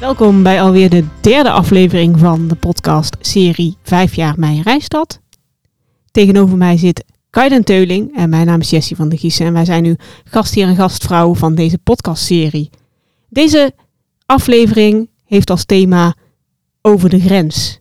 Welkom bij alweer de derde aflevering van de podcast serie 5 jaar Mijn Rijstad. Tegenover mij zit Kaiden Teuling en mijn naam is Jessie van der Giessen en wij zijn nu gastheer en gastvrouw van deze podcastserie. Deze aflevering heeft als thema over de grens.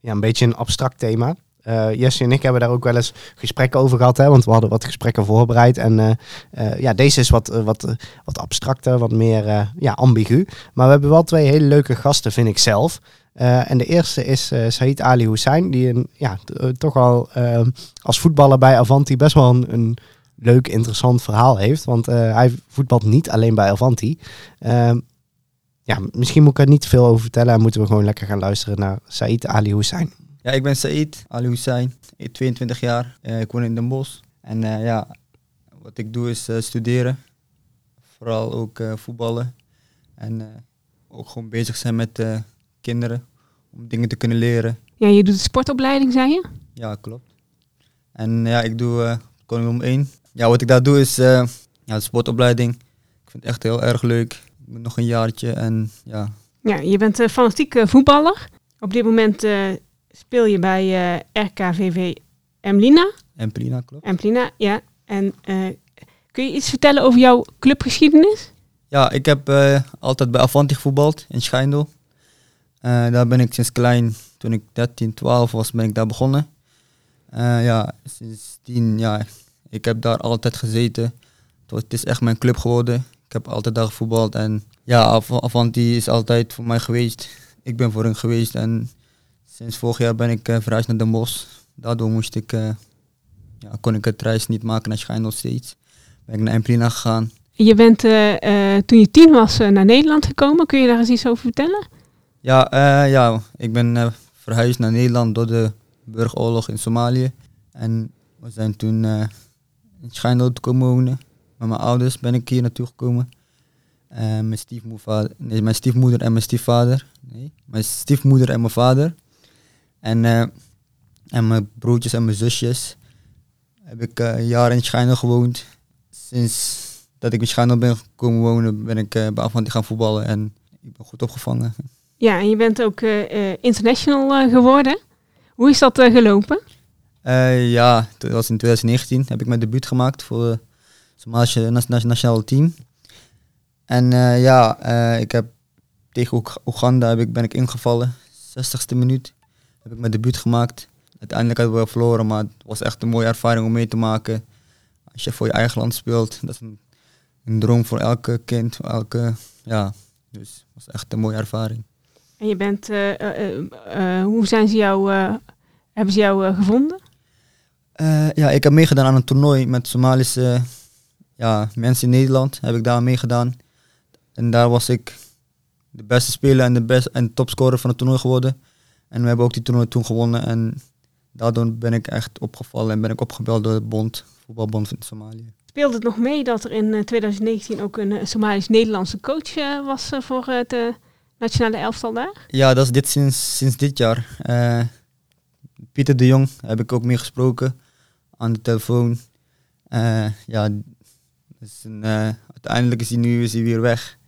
Ja, een beetje een abstract thema. Uh, Jesse en ik hebben daar ook wel eens gesprekken over gehad, hè, want we hadden wat gesprekken voorbereid. En uh, uh, ja, deze is wat, wat, wat abstracter, wat meer ja, ambigu. Maar we hebben wel twee hele leuke gasten, vind ik zelf. en de eerste is Said Ali Hussein, die een, ja, toch al als voetballer bij Avanti best wel een, een leuk, interessant verhaal heeft. Want hij voetbalt niet alleen bij Avanti. Ehm, ja, misschien moet ik er niet veel over vertellen en moeten we gewoon lekker gaan luisteren naar Said Ali Hussein. Ja, ik ben Said Ali Hussein, 22 jaar. Uh, ik woon in Den Bosch. En uh, ja, wat ik doe is uh, studeren. Vooral ook voetballen. En ook gewoon bezig zijn met kinderen. Om dingen te kunnen leren. Ja, je doet de sportopleiding, zei je? Ja, klopt. En ja, ik doe uh, om 1. Ja, wat ik daar doe is ja, de sportopleiding. Ik vind het echt heel erg leuk. Ik ben nog een jaartje en ja. Ja, je bent fanatiek voetballer. Op dit moment speel je bij uh, eh, RKVV Emlina. Emplina, klopt. Emplina, ja. En uh, kun je iets vertellen over jouw clubgeschiedenis? Ja, ik heb uh, altijd bij Avanti gevoetbald in Schijndel. daar ben ik sinds klein, toen ik 13, 12 was, ben ik daar begonnen. ja, sindsdien, ja, ik heb daar altijd gezeten. Het is echt mijn club geworden. Ik heb altijd daar gevoetbald en ja, Avanti is altijd voor mij geweest. Ik ben voor hen geweest en Sinds vorig jaar ben ik uh, verhuisd naar Den Bosch. Daardoor moest ik, uh, ja, kon ik het reis niet maken naar Schijn nog steeds. Ben ik naar Emplina gegaan. Je bent uh, toen je tien was naar Nederland gekomen. Kun je daar eens iets over vertellen? Ja, ja ik ben verhuisd naar Nederland door de burgeroorlog in Somalië. En we zijn toen in Schijndel te komen wonen. Met mijn ouders ben ik hier naartoe gekomen. mijn, stiefmoeder, nee, mijn stiefmoeder en mijn stiefvader. Nee, mijn stiefmoeder en mijn vader. En, uh, en mijn broertjes en mijn zusjes heb ik uh, een jaar in Schijndel gewoond. Sinds dat ik in Schijndel ben gekomen wonen, ben ik uh, bij Avanti gaan voetballen en ik ben goed opgevangen. Ja, en je bent ook international geworden. Hoe is dat gelopen? ja, dat was in 2019 heb ik mijn debuut gemaakt voor het Somalische nationale team. En ja, ik heb tegen Oeganda heb ik, ben ik ingevallen, 60ste minuut heb ik mijn debuut gemaakt. Uiteindelijk hebben we verloren, maar het was echt een mooie ervaring om mee te maken. Als je voor je eigen land speelt, dat is een, een droom voor elke kind, voor elke, ja. Dus het was echt een mooie ervaring. En je bent, uh, hoe zijn ze jou, hebben ze jou gevonden? ja, ik heb meegedaan aan een toernooi met Somalische ja, mensen in Nederland. Heb ik daar meegedaan. En daar was ik de beste speler en de best en topscorer van het toernooi geworden. En we hebben ook die toernooi toen gewonnen. En daardoor ben ik echt opgevallen en ben ik opgebeld door de bond, voetbalbond van Somalië. Speelde het nog mee dat er in 2019 eh, ook een eh, Somalisch-Nederlandse coach uh, was voor het nationale elftal daar? Ja, dat is dit sinds, sinds dit jaar. Pieter de Jong heb ik ook mee gesproken aan de telefoon. ja, dus een, uiteindelijk is hij nu is hij weer weg.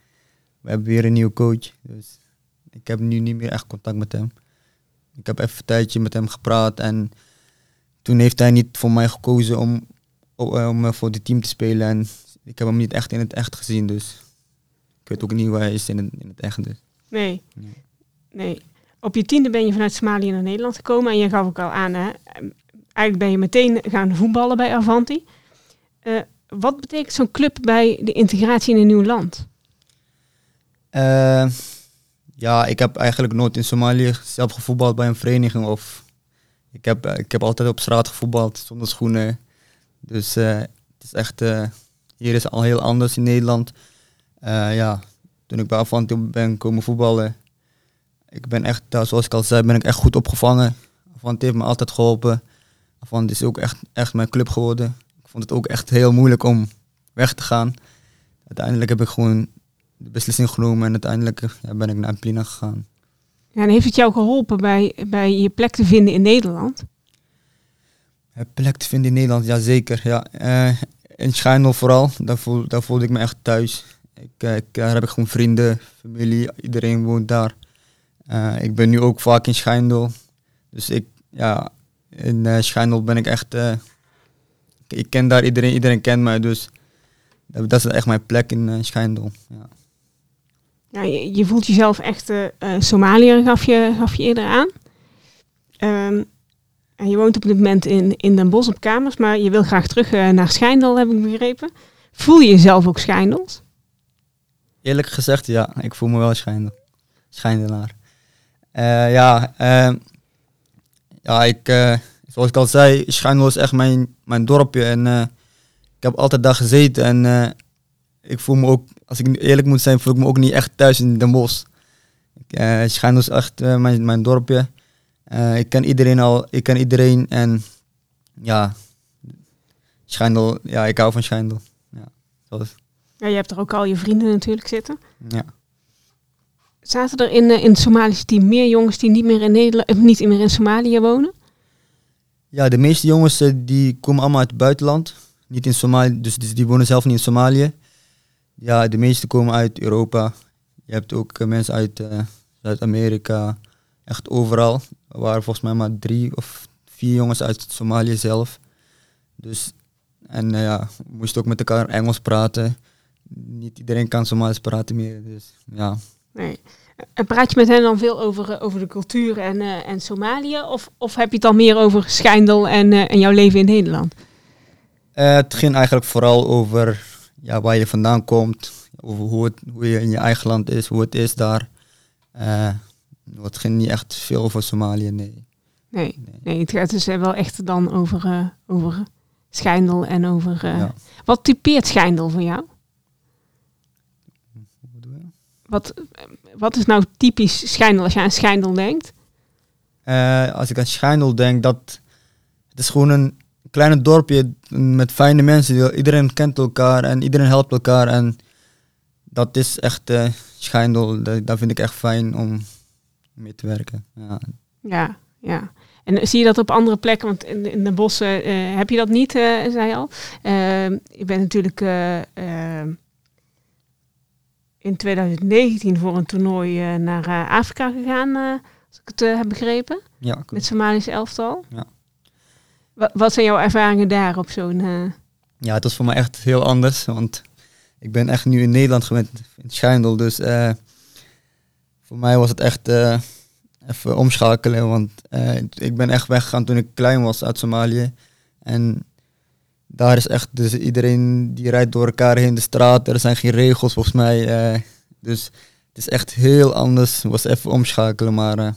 We hebben weer een nieuwe coach. Dus ik heb nu niet meer echt contact met hem. Ik heb even een tijdje met hem gepraat en toen heeft hij niet voor mij gekozen om, om voor het team te spelen. En ik heb hem niet echt in het echt gezien, dus ik weet ook niet hoe hij is in het, in het echt. Dus. Nee. nee. Op je tiende ben je vanuit Somalië naar Nederland gekomen en je gaf ook al aan, hè, eigenlijk ben je meteen gaan voetballen bij Avanti. Uh, wat betekent zo'n club bij de integratie in een nieuw land? Uh, ja, ik heb eigenlijk nooit in Somalië zelf gevoetbald bij een vereniging. Of ik heb, eh, ik heb altijd op straat gevoetbald zonder schoenen. Dus uh, het is echt, uh, hier is al heel anders in Nederland. ja, toen ik bij Avanti ben komen voetballen, ik ben echt, zoals ik al zei, ben ik echt goed opgevangen. Avanti heeft me altijd geholpen. Avanti is ook echt, echt mijn club geworden. Ik vond het ook echt heel moeilijk om weg te gaan. Uiteindelijk heb ik gewoon de beslissing genomen en uiteindelijk ja, ben ik naar Plina gegaan. Ja, en heeft het jou geholpen bij, bij je plek te vinden in Nederland? plek te vinden in Nederland, ja zeker. Ja. Uh, in Schijndel vooral, daar, voel, daar voelde ik me echt thuis. Ik, eh, ik, daar heb ik gewoon vrienden, familie, iedereen woont daar. Eh, ik ben nu ook vaak in Schijndel. Dus ik, ja, in uh, Schijndel ben ik echt... ik, ken daar iedereen, iedereen kent mij, dus dat, dat is echt mijn plek in Schijndel. Ja. Ja, je, voelt jezelf echt eh, Somaliër, gaf je, gaf je eerder aan. Ehm, en je woont op dit moment in, in Den Bosch op kamers, maar je wil graag terug eh, naar Schijndel, heb ik begrepen. Voel je jezelf ook Schijndels? Eerlijk gezegd, ja, ik voel me wel Schijndel. Schijndelaar. Ja, eh, ja ik, zoals ik al zei, Schijndel is echt mijn, mijn dorpje. En ik heb altijd daar gezeten. En ik voel me ook, als ik eerlijk moet zijn, voel ik me ook niet echt thuis in Den Bosch. Ik, Schijndel is echt eh, mijn, mijn dorpje. Eh, ik ken iedereen al, ik ken iedereen. En ja, Schijndel, ja, ik hou van Schijndel. Ja, Ja, je hebt er ook al je vrienden natuurlijk zitten. ja. Zaten er in, in het Somalische team meer jongens die niet meer in, Nederland, niet meer in Somalië wonen? Ja, de meeste jongens die komen allemaal uit het buitenland. Niet in Somalië, dus die die wonen zelf niet in Somalië. Ja, de meeste komen uit Europa. Je hebt ook eh, mensen uit eh, Zuid-Amerika. Echt overal. Er waren volgens mij maar drie of vier jongens uit Somalië zelf. Dus, en eh, ja, we moesten ook met elkaar Engels praten. Niet iedereen kan Somalisch praten meer. Dus ja, Nee. En praat je met hen dan veel over, over de cultuur en, en Somalië? Of, of heb je het dan meer over Schijndel en, en jouw leven in Nederland? Het ging eigenlijk vooral over ja, waar je vandaan komt, over hoe, het, hoe je in je eigen land is, hoe het is daar. Eh, het ging niet echt veel over Somalië, nee. Nee, nee. het gaat dus eh, wel echt dan over, eh, over Schijndel en over... Ja. Wat typeert Schijndel voor jou? Wat, wat is nou typisch Schijndel als je aan Schijndel denkt? Als ik aan Schijndel denk, dat het is gewoon een kleine dorpje met fijne mensen. Iedereen kent elkaar en iedereen helpt elkaar. En dat is echt eh Schijndel, dat, dat vind ik echt fijn om mee te werken. Ja. Ja, ja. En zie je dat op andere plekken? Want in, in de bossen eh, heb je dat niet, eh, zei je al. Je bent natuurlijk in 2019 voor een toernooi naar Afrika gegaan, als ik het heb begrepen. Ja, klopt. Met Somalische elftal. Ja. Wa- wat zijn jouw ervaringen daar op zo'n... eh, Ja, het was voor mij echt heel anders, want ik ben echt nu in Nederland gewend, in Schijndel. Dus eh, voor mij was het echt eh, even omschakelen, want ik ben echt weggegaan toen ik klein was uit Somalië. En daar is echt, dus iedereen die rijdt door elkaar heen de straat, er zijn geen regels volgens mij. dus het is echt heel anders, was even omschakelen, maar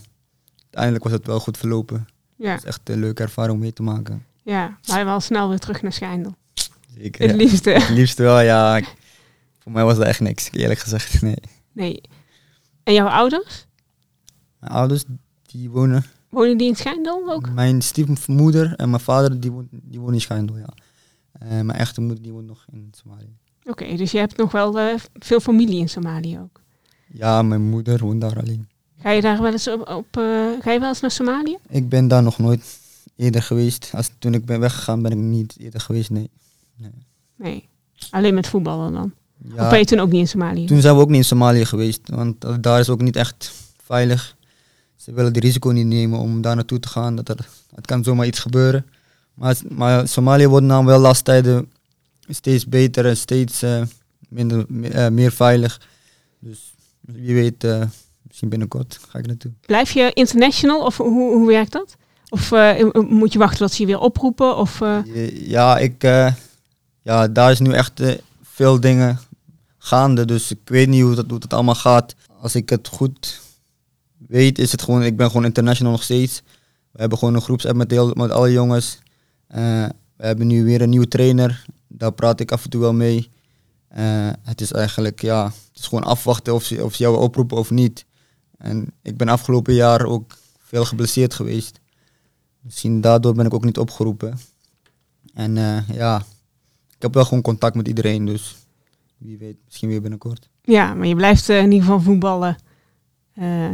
uiteindelijk was het wel goed verlopen. Ja, Het is echt een leuke ervaring om mee te maken. ja, maar wel snel weer terug naar Schijndel. Zeker, Het ja. liefste. Het liefst wel, ja. Voor mij was dat echt niks, eerlijk gezegd. Nee. Nee. En jouw ouders? Mijn ouders, die wonen... Wonen die in Schijndel ook? Mijn stiefmoeder en mijn vader, die wonen, die wonen in Schijndel, ja. En mijn echte moeder, die woont nog in Somalië. Oké, dus je hebt nog wel eh, veel familie in Somalië ook. Ja, mijn moeder woont daar alleen. Ga je daar wel eens op, op eh, ga je wel eens naar Somalië? Ik ben daar nog nooit eerder geweest. Als, toen ik ben weggegaan, ben ik niet eerder geweest, nee. Nee. Alleen met voetballen dan. Of ben je toen ook niet in Somalië? toen zijn we ook niet in Somalië geweest, want daar is ook niet echt veilig. Ze willen die risico niet nemen om daar naartoe te gaan. Dat er, het kan zomaar iets gebeuren. Maar, maar Somalië wordt nou wel laatste tijden steeds beter en steeds eh, minder, eh, meer veilig. Dus wie weet, misschien binnenkort ga ik naartoe. Blijf je international of hoe, hoe werkt dat? Of eh, moet je wachten tot ze je weer oproepen? Of, eh, Ja, ik, eh, ja, daar is nu echt eh, veel dingen gaande. Dus ik weet niet hoe dat, hoe dat allemaal gaat. Als ik het goed weet, is het gewoon, ik ben gewoon international nog steeds. We hebben gewoon een groepsapp met, heel, met alle jongens. Eh, we hebben nu weer een nieuwe trainer. Daar praat ik af en toe wel mee. Eh, het is eigenlijk, ja, het is gewoon afwachten of ze, of ze jou oproepen of niet. En ik ben afgelopen jaar ook veel geblesseerd geweest. Misschien daardoor ben ik ook niet opgeroepen. En eh, ja, ik heb wel gewoon contact met iedereen, dus wie weet, misschien weer binnenkort. ja, maar je blijft eh, in ieder geval voetballen. Eh,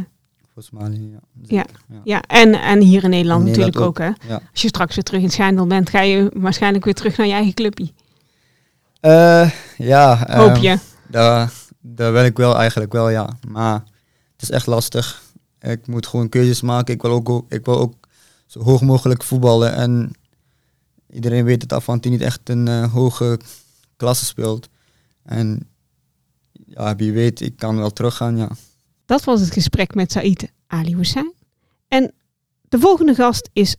Voor Somalië, ja. Ja. ja. ja, en, en hier in Nederland In natuurlijk ook. hè? Ja. Als je straks weer terug in Schijndel bent, ga je waarschijnlijk weer terug naar je eigen clubje. Eh, ja, Hoop ehm, je. Daar, dat wil ik wel eigenlijk wel, ja. Maar het is echt lastig. Ik moet gewoon keuzes maken. Ik wil ook, ik wil ook zo hoog mogelijk voetballen. En iedereen weet dat Avanti niet echt een uh, hoge klasse speelt. En ja, wie weet, ik kan wel teruggaan, ja. Dat was het gesprek met Said Ali Hussein. En de volgende gast is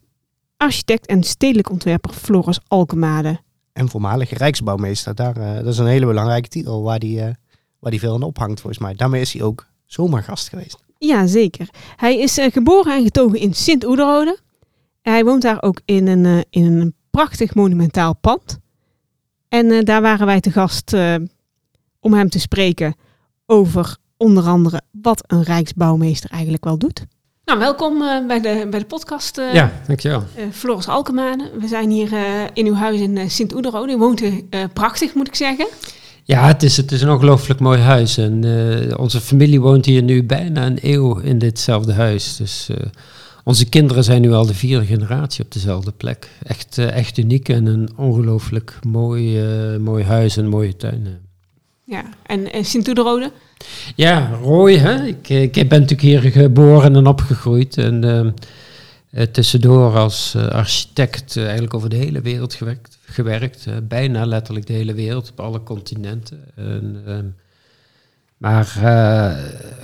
architect en stedelijk ontwerper Floris Alkemade. En voormalige Rijksbouwmeester. Daar, uh, dat is een hele belangrijke titel waar die, uh, waar die veel aan ophangt volgens mij. Daarmee is hij ook zomaar gast geweest. Ja, zeker. Hij is uh, geboren en getogen in Sint-Oederode. Hij woont daar ook in een, in een prachtig monumentaal pand. En daar waren wij te gast om hem te spreken over onder andere wat een Rijksbouwmeester eigenlijk wel doet. Nou, welkom uh, bij, de, bij de podcast. Uh, ja, dankjewel. Uh, Floris Alkemane. We zijn hier in uw huis in Sint-Oederode. U woont er prachtig, moet ik zeggen. Ja, het is, het is een ongelooflijk mooi huis. En onze familie woont hier nu bijna een eeuw in ditzelfde huis. Dus onze kinderen zijn nu al de vierde generatie op dezelfde plek. Echt, echt uniek en een ongelooflijk mooi, mooi huis en mooie tuin. Ja, en, en Sint-Oederode? Ja, Roy. Hè? Ik, ik ben natuurlijk hier geboren en opgegroeid. En tussendoor als architect eigenlijk over de hele wereld gewerkt. Gewerkt bijna letterlijk de hele wereld, op alle continenten. En, ehm, maar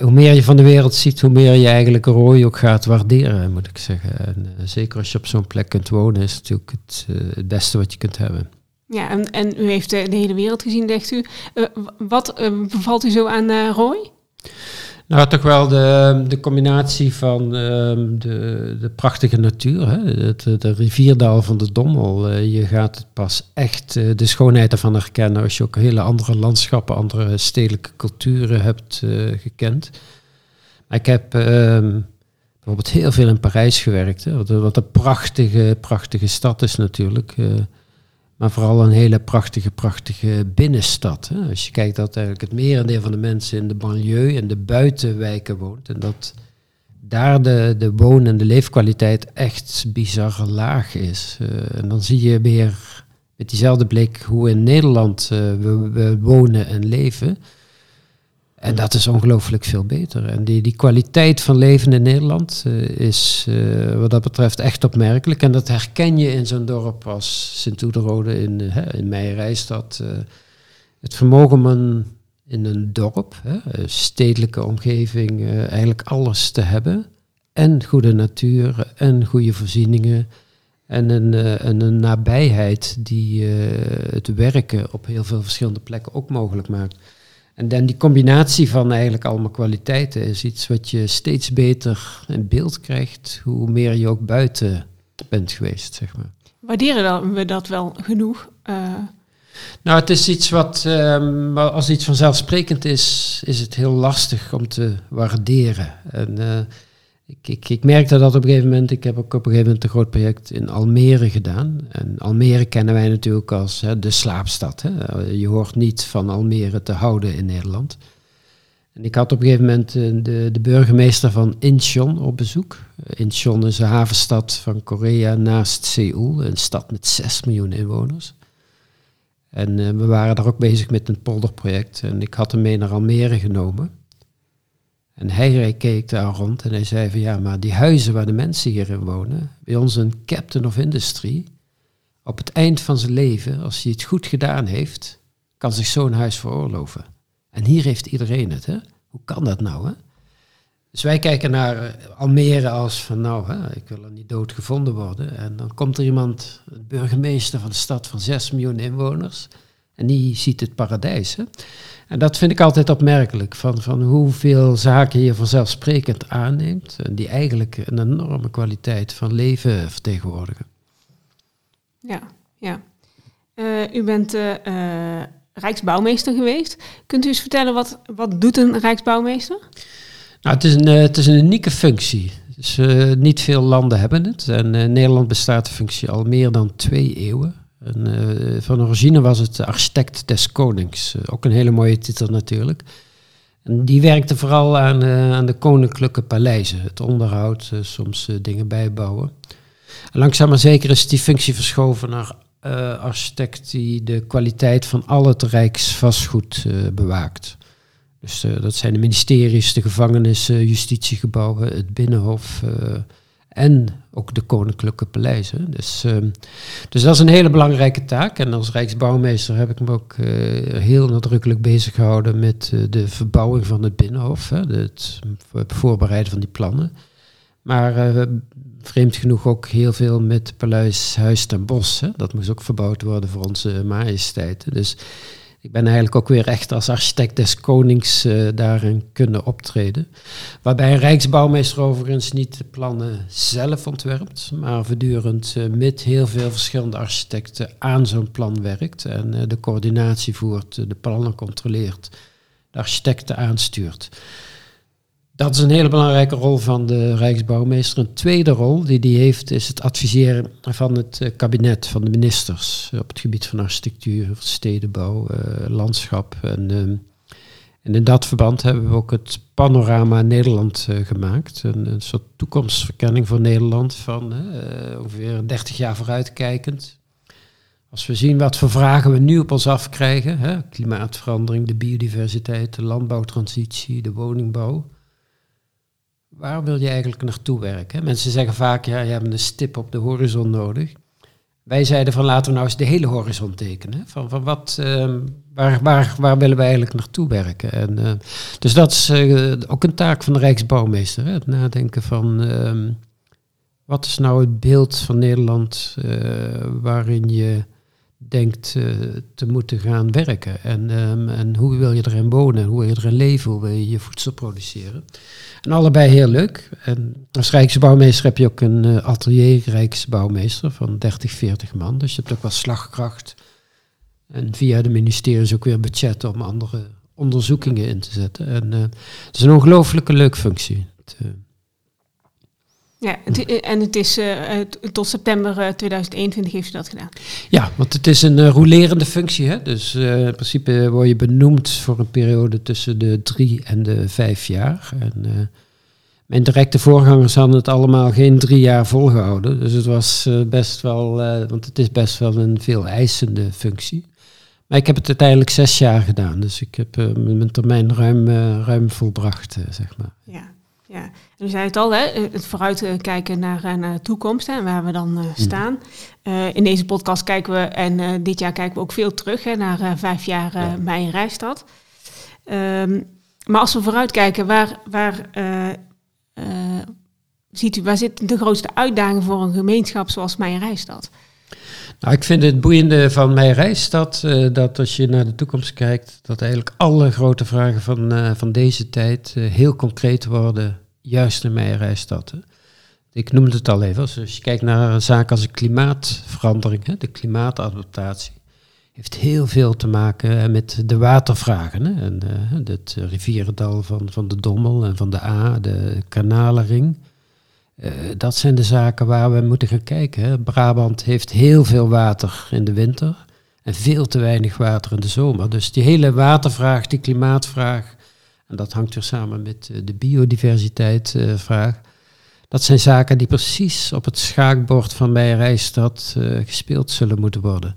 hoe meer je van de wereld ziet, hoe meer je eigenlijk Roy ook gaat waarderen, moet ik zeggen. En zeker als je op zo'n plek kunt wonen, is het natuurlijk het, beste wat je kunt hebben. Ja, en, en u heeft de, hele wereld gezien, zegt u. Wat bevalt u zo aan Roy? Nou, toch wel de, de combinatie van ehm, de, de prachtige natuur. Hè? Het, de rivierdal van de Dommel. je gaat pas echt de schoonheid ervan herkennen als je ook hele andere landschappen, andere stedelijke culturen hebt gekend. Maar ik heb ehm, bijvoorbeeld heel veel in Parijs gewerkt. Hè? Wat, wat een prachtige, prachtige stad is natuurlijk. Maar vooral een hele prachtige, prachtige binnenstad. Hè. Als je kijkt dat eigenlijk het merendeel van de mensen in de banlieue en de buitenwijken woont. En dat daar de, de woon- en de leefkwaliteit echt bizar laag is. Uh, en dan zie je weer met diezelfde blik hoe in Nederland we, we, wonen en leven. En dat is ongelooflijk veel beter. En die, die kwaliteit van leven in Nederland uh, is uh, wat dat betreft echt opmerkelijk. En dat herken je in zo'n dorp als Sint-Oederode in, uh, in Meijerijstad. het vermogen om in een dorp, een stedelijke omgeving, eigenlijk alles te hebben. En goede natuur en goede voorzieningen. En een, een, een nabijheid die het werken op heel veel verschillende plekken ook mogelijk maakt. En dan die combinatie van eigenlijk allemaal kwaliteiten is iets wat je steeds beter in beeld krijgt, hoe meer je ook buiten bent geweest, zeg maar. Waarderen we dat wel genoeg? Uh... Nou, het is iets wat, um, als iets vanzelfsprekend is, is het heel lastig om te waarderen. En uh, ik, ik, merkte dat op een gegeven moment. Ik heb ook op een gegeven moment een groot project in Almere gedaan. En Almere kennen wij natuurlijk als hè, de slaapstad. Hè. Je hoort niet van Almere te houden in Nederland. En ik had op een gegeven moment eh, de, de burgemeester van Incheon op bezoek. Incheon is een havenstad van Korea naast Seoul, een stad met 6 miljoen inwoners. En uh, we waren daar ook bezig met een polderproject. En ik had hem mee naar Almere genomen. En hij keek daar rond en hij zei van ja, maar die huizen waar de mensen hierin wonen, bij ons een captain of industry, op het eind van zijn leven, als hij het goed gedaan heeft, kan zich zo'n huis veroorloven. En hier heeft iedereen het. Hè? Hoe kan dat nou? Hè? Dus wij kijken naar eh, Almere als van nou, hè, ik wil er niet dood gevonden worden. En dan komt er iemand, een burgemeester van de stad van 6 miljoen inwoners, en die ziet het paradijs. Hè? En dat vind ik altijd opmerkelijk, van, van hoeveel zaken je vanzelfsprekend aanneemt en die eigenlijk een enorme kwaliteit van leven vertegenwoordigen. Ja, ja. Uh, u bent uh, Rijksbouwmeester geweest. Kunt u eens vertellen, wat, wat doet een Rijksbouwmeester? Nou, het is een, het is een unieke functie. Dus, niet veel landen hebben het. En in Nederland bestaat de functie al meer dan twee eeuwen. En, uh, van origine was het architect des konings. Uh, ook een hele mooie titel natuurlijk. En die werkte vooral aan, uh, aan de koninklijke paleizen. Het onderhoud, soms dingen bijbouwen. En langzaam maar zeker is die functie verschoven naar architect die de kwaliteit van al het rijksvastgoed bewaakt. Dus eh, dat zijn de ministeries, de gevangenissen, justitiegebouwen, het binnenhof eh, en ook de koninklijke paleizen. Dus, ehm, dus dat is een hele belangrijke taak. En als Rijksbouwmeester heb ik me ook eh, heel nadrukkelijk bezig gehouden met eh, de verbouwing van het binnenhof, hè, het voorbereiden van die plannen. Maar eh, vreemd genoeg ook heel veel met Paleis Huis ten Bosch. Hè. Dat moest ook verbouwd worden voor onze majesteiten. Dus ik ben eigenlijk ook weer echt als architect des konings eh, daarin kunnen optreden. Waarbij een rijksbouwmeester overigens niet de plannen zelf ontwerpt, maar voortdurend eh, met heel veel verschillende architecten aan zo'n plan werkt en eh, de coördinatie voert, de plannen controleert, de architecten aanstuurt. Dat is een hele belangrijke rol van de Rijksbouwmeester. Een tweede rol die die heeft is het adviseren van het eh, kabinet, van de ministers op het gebied van architectuur, stedenbouw, eh, landschap. En, ehm, en in dat verband hebben we ook het Panorama Nederland eh, gemaakt. Een, soort toekomstverkenning voor Nederland van ongeveer 30 jaar vooruitkijkend. Als we zien wat voor vragen we nu op ons afkrijgen, hè, klimaatverandering, de biodiversiteit, de landbouwtransitie, de woningbouw waar wil je eigenlijk naartoe werken? Mensen zeggen vaak, ja, je hebt een stip op de horizon nodig. Wij zeiden van laten we nou eens de hele horizon tekenen. Van, van wat, ehm, waar, waar, waar willen we eigenlijk naartoe werken? En, eh, dus dat is eh, ook een taak van de Rijksbouwmeester. Hè? Het nadenken van ehm, wat is nou het beeld van Nederland eh, waarin je denkt eh, te moeten gaan werken. En, ehm, en hoe wil je erin wonen, hoe wil je erin leven, hoe wil je je voedsel produceren. En allebei heel leuk. En als Rijksbouwmeester heb je ook een eh, atelier Rijksbouwmeester van 30, 40 man. Dus je hebt ook wel slagkracht. En via de ministeries ook weer budget om andere onderzoekingen in te zetten. En eh, het is een ongelooflijke leuk functie. Het, Ja, het- en het is eh, eh, tot september eh, 2021 heeft u dat gedaan. Ja, want het is een uh, rolerende functie. Hè? Dus uh, in principe word je benoemd voor een periode tussen de drie en de vijf jaar. En, mijn directe voorgangers hadden het allemaal geen drie jaar volgehouden. Dus het was best wel, want het is best wel een veel eisende functie. Maar ik heb het uiteindelijk zes jaar gedaan. Dus ik heb mijn termijn ruim, ruim volbracht, zeg maar. Ja. Ja, en u zei het al, hè, het vooruitkijken naar, naar de toekomst hè, waar we dan uh, staan. Uh, in deze podcast kijken we, en uh, dit jaar kijken we ook veel terug hè, naar vijf jaar ja. Mei in Rijstad. Um, maar als we vooruitkijken, waar, waar, ziet u, waar zit de grootste uitdaging voor een gemeenschap zoals Mei in Rijstad? Nou, ik vind het boeiende van mijn reisstad uh, dat als je naar de toekomst kijkt, dat eigenlijk alle grote vragen van, uh, van deze tijd uh, heel concreet worden, juist in mijn reisstad. Ik noemde het al even, als je kijkt naar zaken als de klimaatverandering, de klimaatadaptatie, heeft heel veel te maken met de watervragen. Hè, en het rivierendal van, van de Dommel en van de A, de kanalenring. Uh, dat zijn de zaken waar we moeten gaan kijken. Hè. Brabant heeft heel veel water in de winter en veel te weinig water in de zomer. Dus die hele watervraag, die klimaatvraag, en dat hangt weer samen met uh, de biodiversiteitvraag. Uh, dat zijn zaken die precies op het schaakbord van mijn reisstad gespeeld zullen moeten worden.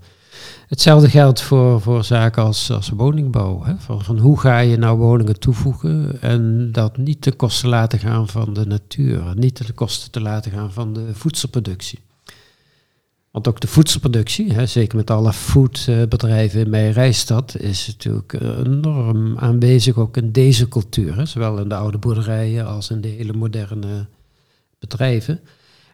Hetzelfde geldt voor, voor zaken als, als woningbouw. Hè? Van, van hoe ga je nou woningen toevoegen en dat niet ten koste laten gaan van de natuur, niet ten koste te laten gaan van de voedselproductie. Want ook de voedselproductie, hè, zeker met alle foodbedrijven in mijn reisstad, is natuurlijk enorm aanwezig ook in deze cultuur. Hè, zowel in de oude boerderijen als in de hele moderne bedrijven.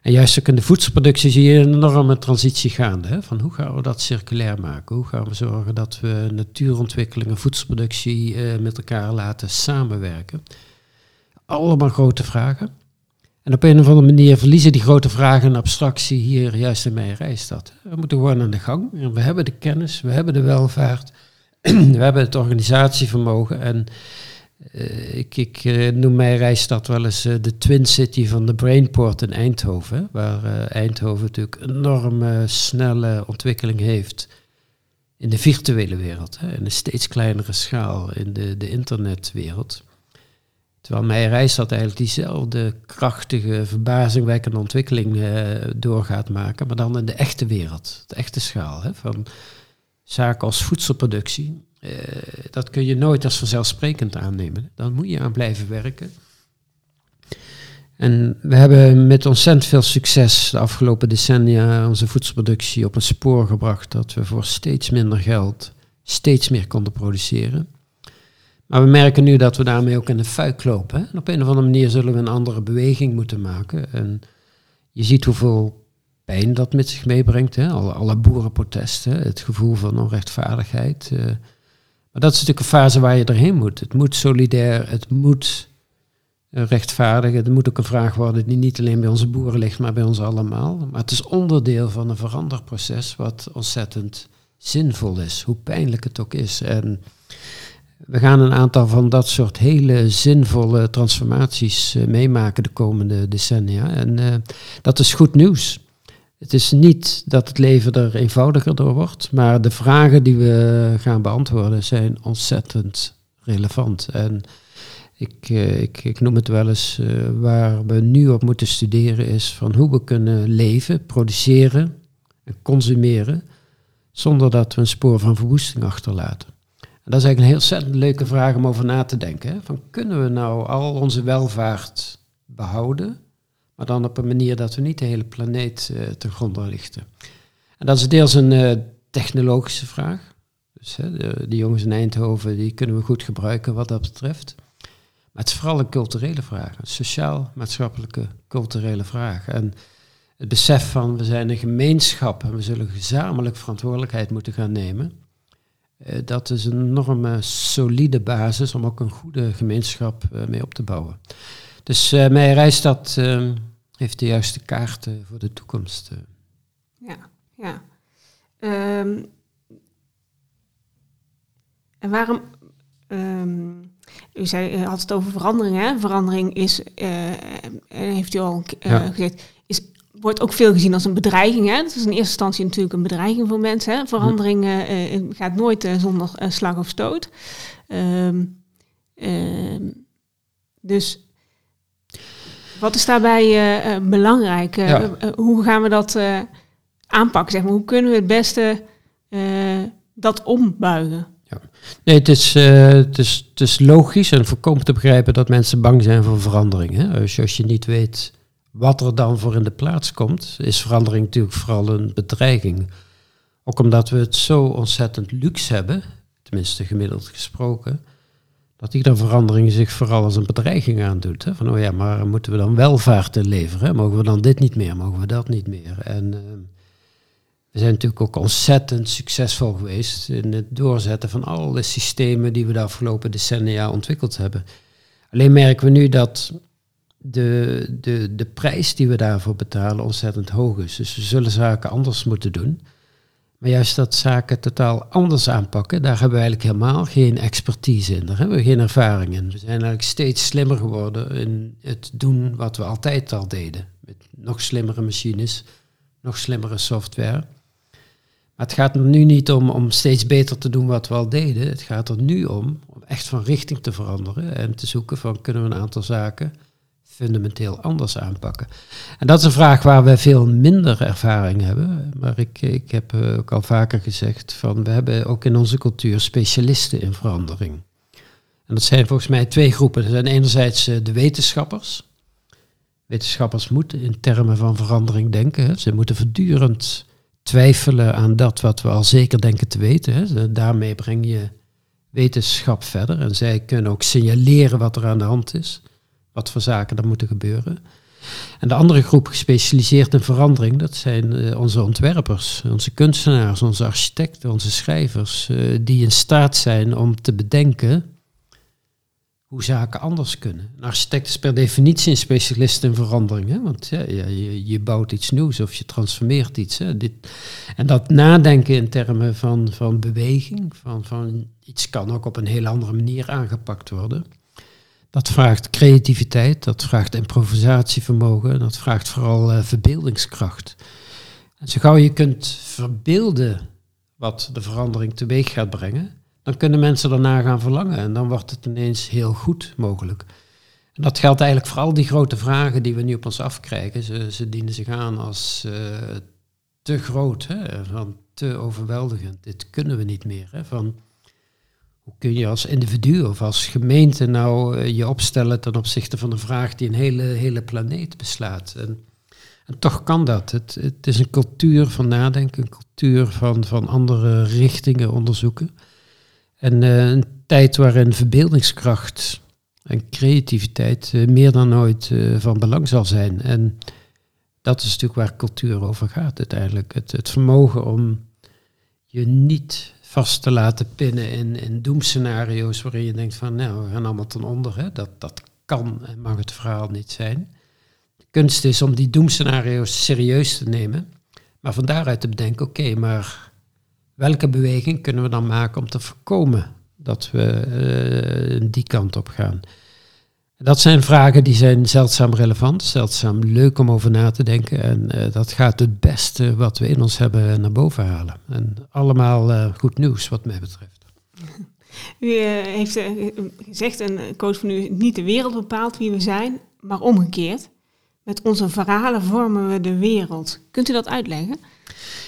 En juist ook in de voedselproductie zie je een enorme transitie gaande. Hè? Van hoe gaan we dat circulair maken? Hoe gaan we zorgen dat we natuurontwikkeling en voedselproductie uh, met elkaar laten samenwerken? Allemaal grote vragen. En op een of andere manier verliezen die grote vragen een abstractie hier juist in mijn reisstad. We moeten gewoon aan de gang. En we hebben de kennis, we hebben de welvaart, we hebben het organisatievermogen en uh, ik, ik uh, noem mijn reisstad wel eens uh, de Twin City van de Brainport in Eindhoven. Waar Eindhoven natuurlijk enorme snelle ontwikkeling heeft in de virtuele wereld. Hè, in een steeds kleinere schaal in de, de internetwereld. Terwijl mijn reisstad eigenlijk diezelfde krachtige, verbazingwekkende ontwikkeling doorgaat maken, maar dan in de echte wereld, de echte schaal. Hè, van zaken als voedselproductie eh, dat kun je nooit als vanzelfsprekend aannemen. Dan moet je aan blijven werken. En we hebben met ontzettend veel succes de afgelopen decennia onze voedselproductie op een spoor gebracht dat we voor steeds minder geld steeds meer konden produceren. Maar we merken nu dat we daarmee ook in de fuik lopen. En op een of andere manier zullen we een andere beweging moeten maken. En je ziet hoeveel pijn dat met zich meebrengt. Hè? Alle, boerenprotesten, het gevoel van onrechtvaardigheid. Uh, maar dat is natuurlijk een fase waar je erheen moet. Het moet solidair, het moet rechtvaardig. Het moet ook een vraag worden die niet alleen bij onze boeren ligt, maar bij ons allemaal. Maar het is onderdeel van een veranderproces wat ontzettend zinvol is, hoe pijnlijk het ook is. En we gaan een aantal van dat soort hele zinvolle transformaties uh, meemaken de komende decennia. En uh, dat is goed nieuws. Het is niet dat het leven er eenvoudiger door wordt, maar de vragen die we gaan beantwoorden zijn ontzettend relevant. En ik, uh, ik, ik, noem het wel eens, waar we nu op moeten studeren is van hoe we kunnen leven, produceren en consumeren zonder dat we een spoor van verwoesting achterlaten. En dat is eigenlijk een heel ontzettend leuke vraag om over na te denken. Hè? Van kunnen we nou al onze welvaart behouden, maar dan op een manier dat we niet de hele planeet uh, ten gronde richten? En dat is deels een uh, technologische vraag. Dus hè, de, jongens in Eindhoven, die kunnen we goed gebruiken wat dat betreft. Maar het is vooral een culturele vraag, een sociaal-maatschappelijke culturele vraag. En het besef van we zijn een gemeenschap en we zullen gezamenlijk verantwoordelijkheid moeten gaan nemen. Uh, dat is een enorme solide basis om ook een goede gemeenschap mee op te bouwen. Dus uh, mijn reisstad ehm, heeft de juiste kaarten voor de toekomst. Ja, ja. Um, en waarom... Um, u zei, had het over verandering, hè? Verandering is, heeft u al ja. gezegd, is wordt ook veel gezien als een bedreiging. Hè? Dat is in eerste instantie natuurlijk een bedreiging voor mensen. Hè? Verandering uh, gaat nooit zonder slag of stoot. Um, dus wat is daarbij belangrijk? Ja. hoe gaan we dat aanpakken? Zeg maar? Hoe kunnen we het beste dat ombuigen? Ja. Nee, het is, het, is, het is logisch en voorkomen te begrijpen dat mensen bang zijn voor verandering. Hè? Als, je, als je niet weet wat er dan voor in de plaats komt, is verandering natuurlijk vooral een bedreiging. Ook omdat we het zo ontzettend luxe hebben, tenminste gemiddeld gesproken, dat iedere verandering zich vooral als een bedreiging aandoet. Hè? Van, oh ja, maar moeten we dan welvaart leveren? Mogen we dan dit niet meer? Mogen we dat niet meer? En uh, we zijn natuurlijk ook ontzettend succesvol geweest in het doorzetten van alle systemen die we de afgelopen decennia ontwikkeld hebben. Alleen merken we nu dat de, de, de prijs die we daarvoor betalen ontzettend hoog is. Dus we zullen zaken anders moeten doen. Maar juist dat zaken totaal anders aanpakken, daar hebben we eigenlijk helemaal geen expertise in. Daar hebben we geen ervaring in. We zijn eigenlijk steeds slimmer geworden in het doen wat we altijd al deden. Met nog slimmere machines, nog slimmere software. Maar het gaat er nu niet om om steeds beter te doen wat we al deden. Het gaat er nu om om echt van richting te veranderen en te zoeken van kunnen we een aantal zaken fundamenteel anders aanpakken? En dat is een vraag waar we veel minder ervaring hebben. Maar ik, ik heb eh, ook al vaker gezegd van we hebben ook in onze cultuur specialisten in verandering. En dat zijn volgens mij twee groepen. Er zijn enerzijds eh, de wetenschappers. Wetenschappers moeten in termen van verandering denken. Ze moeten voortdurend twijfelen aan dat wat we al zeker denken te weten. Daarmee breng je wetenschap verder. En zij kunnen ook signaleren wat er aan de hand is wat voor zaken er moeten gebeuren. En de andere groep gespecialiseerd in verandering, dat zijn uh, onze ontwerpers, onze kunstenaars, onze architecten, onze schrijvers, uh, die in staat zijn om te bedenken hoe zaken anders kunnen. Een architect is per definitie een specialist in verandering, hè? want ja, je, je, bouwt iets nieuws of je transformeert iets. Hè? Dit, en dat nadenken in termen van, van beweging, van, van iets kan ook op een heel andere manier aangepakt worden. Dat vraagt creativiteit, dat vraagt improvisatievermogen, dat vraagt vooral uh, verbeeldingskracht. En zo gauw je kunt verbeelden wat de verandering teweeg gaat brengen, dan kunnen mensen daarna gaan verlangen en dan wordt het ineens heel goed mogelijk. En dat geldt eigenlijk voor al die grote vragen die we nu op ons afkrijgen. Ze, dienen zich aan als uh, te groot, hè, van te overweldigend. Dit kunnen we niet meer. Hè, van hoe kun je als individu of als gemeente nou eh, je opstellen ten opzichte van een vraag die een hele, hele planeet beslaat. En, en toch kan dat. Het, het is een cultuur van nadenken, een cultuur van, van andere richtingen onderzoeken. En eh, een tijd waarin verbeeldingskracht en creativiteit eh, meer dan ooit van belang zal zijn. En dat is natuurlijk waar cultuur over gaat uiteindelijk. Het, het vermogen om je niet vast te laten pinnen in, in doemscenario's waarin je denkt van nou, we gaan allemaal ten onder. Hè? Dat, dat kan en mag het verhaal niet zijn. De kunst is om die doemscenario's serieus te nemen, maar van daaruit te bedenken, oké, maar welke beweging kunnen we dan maken om te voorkomen dat we uh, die kant op gaan? Dat zijn vragen die zijn zeldzaam relevant, zeldzaam leuk om over na te denken. En uh, dat gaat het beste wat we in ons hebben naar boven halen. En allemaal uh, goed nieuws wat mij betreft. U uh, heeft gezegd, een coach van u, niet de wereld bepaalt wie we zijn, maar omgekeerd. Met onze verhalen vormen we de wereld. Kunt u dat uitleggen?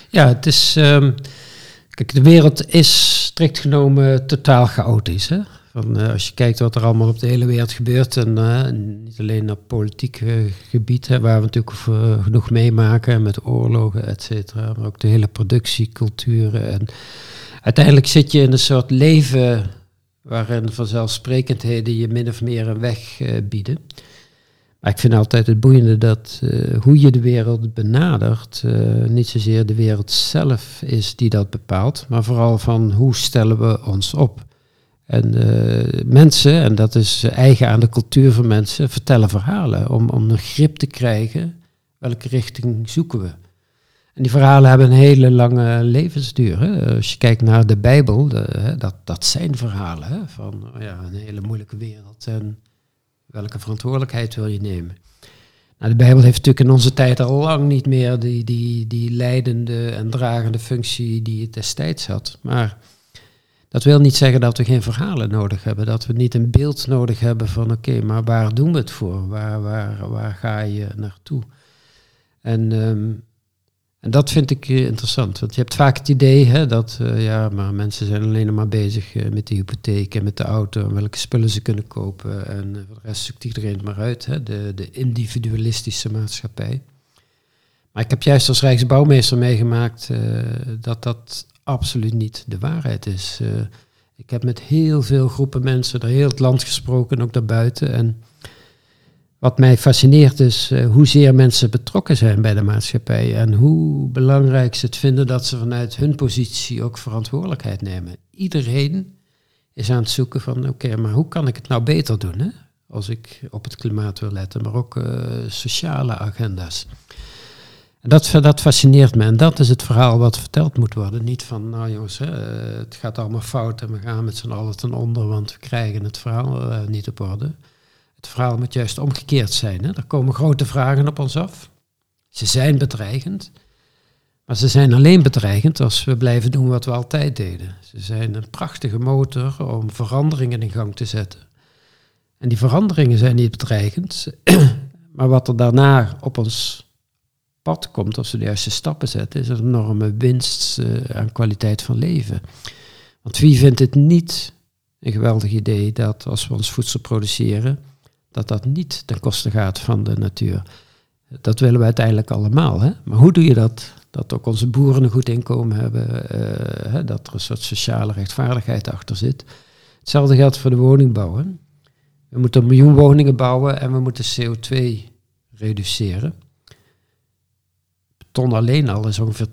Ja, het is. Um, kijk, de wereld is strikt genomen totaal chaotisch. Hè? Uh, als je kijkt wat er allemaal op de hele wereld gebeurt, en uh, niet alleen op politiek uh, gebied, waar we natuurlijk genoeg meemaken met oorlogen, et cetera, maar ook de hele productieculturen. En uiteindelijk zit je in een soort leven waarin vanzelfsprekendheden je min of meer een weg bieden. Maar ik vind altijd het boeiende dat hoe je de wereld benadert, niet zozeer de wereld zelf is die dat bepaalt, maar vooral van hoe stellen we ons op. En uh, mensen, en dat is eigen aan de cultuur van mensen, vertellen verhalen om, om een grip te krijgen welke richting zoeken we. En die verhalen hebben een hele lange levensduur. Hè. Als je kijkt naar de Bijbel, de, dat, dat zijn verhalen hè, van oh ja, een hele moeilijke wereld. En welke verantwoordelijkheid wil je nemen? Nou, de Bijbel heeft natuurlijk in onze tijd al lang niet meer die, die, die leidende en dragende functie die het destijds had. Maar dat wil niet zeggen dat we geen verhalen nodig hebben, dat we niet een beeld nodig hebben van oké, maar waar doen we het voor? Waar, waar, ga je naartoe? En, um, en dat vind ik uh, interessant, want je hebt vaak het idee hè, dat uh, ja, maar mensen zijn alleen maar bezig uh, met de hypotheek en met de auto en welke spullen ze kunnen kopen en voor de rest zoekt iedereen het maar uit, hè, de, de individualistische maatschappij. Maar ik heb juist als Rijksbouwmeester meegemaakt dat dat absoluut niet de waarheid is. Uh, ik heb met heel veel groepen mensen door heel het land gesproken, ook daarbuiten. En wat mij fascineert is uh, hoezeer mensen betrokken zijn bij de maatschappij en hoe belangrijk ze het vinden dat ze vanuit hun positie ook verantwoordelijkheid nemen. Iedereen is aan het zoeken van oké, maar hoe kan ik het nou beter doen? Hè? Als ik op het klimaat wil letten, maar ook uh, sociale agenda's. Dat, dat fascineert me en dat is het verhaal wat verteld moet worden. Niet van, nou jongens, hè, het gaat allemaal fout en we gaan met z'n allen ten onder, want we krijgen het verhaal uh, niet op orde. Het verhaal moet juist omgekeerd zijn. Hè. Er komen grote vragen op ons af. Ze zijn bedreigend, maar ze zijn alleen bedreigend als we blijven doen wat we altijd deden. Ze zijn een prachtige motor om veranderingen in gang te zetten. En die veranderingen zijn niet bedreigend, maar wat er daarna op ons pad komt, als we de juiste stappen zetten, is er een enorme winst uh, aan kwaliteit van leven. Want wie vindt het niet een geweldig idee dat als we ons voedsel produceren, dat dat niet ten koste gaat van de natuur? Dat willen we uiteindelijk allemaal. Hè? Maar hoe doe je dat? Dat ook onze boeren een goed inkomen hebben, uh, hè, dat er een soort sociale rechtvaardigheid achter zit. Hetzelfde geldt voor de woningbouw. Hè? We moeten een miljoen woningen bouwen en we moeten CO2 reduceren ton alleen al is ongeveer 10%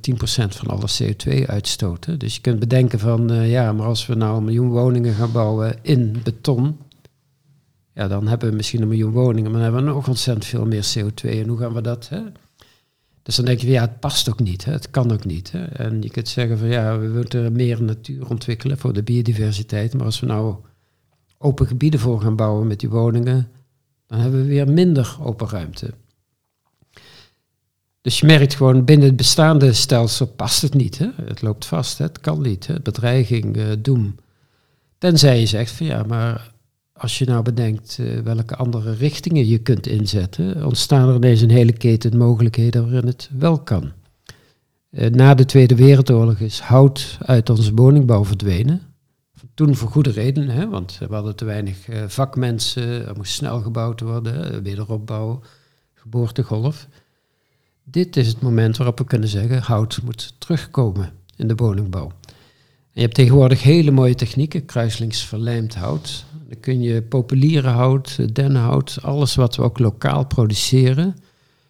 van alle CO2-uitstoten. Dus je kunt bedenken van, uh, ja, maar als we nou een miljoen woningen gaan bouwen in beton, ja, dan hebben we misschien een miljoen woningen, maar dan hebben we nog ontzettend veel meer CO2. En hoe gaan we dat? Hè? Dus dan denk je, ja, het past ook niet, hè? het kan ook niet. Hè? En je kunt zeggen van, ja, we moeten meer natuur ontwikkelen voor de biodiversiteit, maar als we nou open gebieden voor gaan bouwen met die woningen, dan hebben we weer minder open ruimte. Dus je merkt gewoon binnen het bestaande stelsel past het niet. Hè? Het loopt vast, hè? het kan niet. Hè? Bedreiging, uh, doem. Tenzij je zegt van ja, maar als je nou bedenkt uh, welke andere richtingen je kunt inzetten, ontstaan er ineens een hele keten mogelijkheden waarin het wel kan. Uh, na de Tweede Wereldoorlog is hout uit onze woningbouw verdwenen. toen voor goede redenen, hè, want we hadden te weinig vakmensen, er moest snel gebouwd worden, wederopbouw, geboortegolf. Dit is het moment waarop we kunnen zeggen, hout moet terugkomen in de woningbouw. En je hebt tegenwoordig hele mooie technieken, kruislingsverlijmd hout. Dan kun je populiere hout, denhout, alles wat we ook lokaal produceren,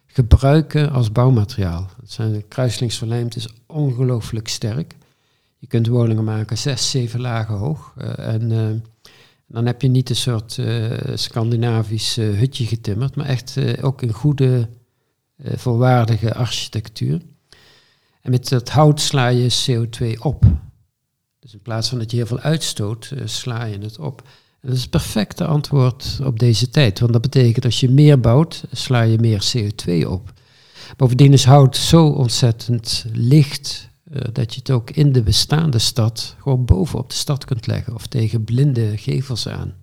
gebruiken als bouwmateriaal. Het is ongelooflijk sterk. Je kunt woningen maken zes, zeven lagen hoog. Uh, en uh, dan heb je niet een soort uh, Scandinavisch hutje getimmerd, maar echt ook een goede, volwaardige architectuur. En met dat hout sla je CO2 op. Dus in plaats van dat je heel veel uitstoot, sla je het op. En dat is het perfecte antwoord op deze tijd. Want dat betekent als je meer bouwt, sla je meer CO2 op. Bovendien is hout zo ontzettend licht uh, dat je het ook in de bestaande stad gewoon bovenop de stad kunt leggen of tegen blinde gevels aan.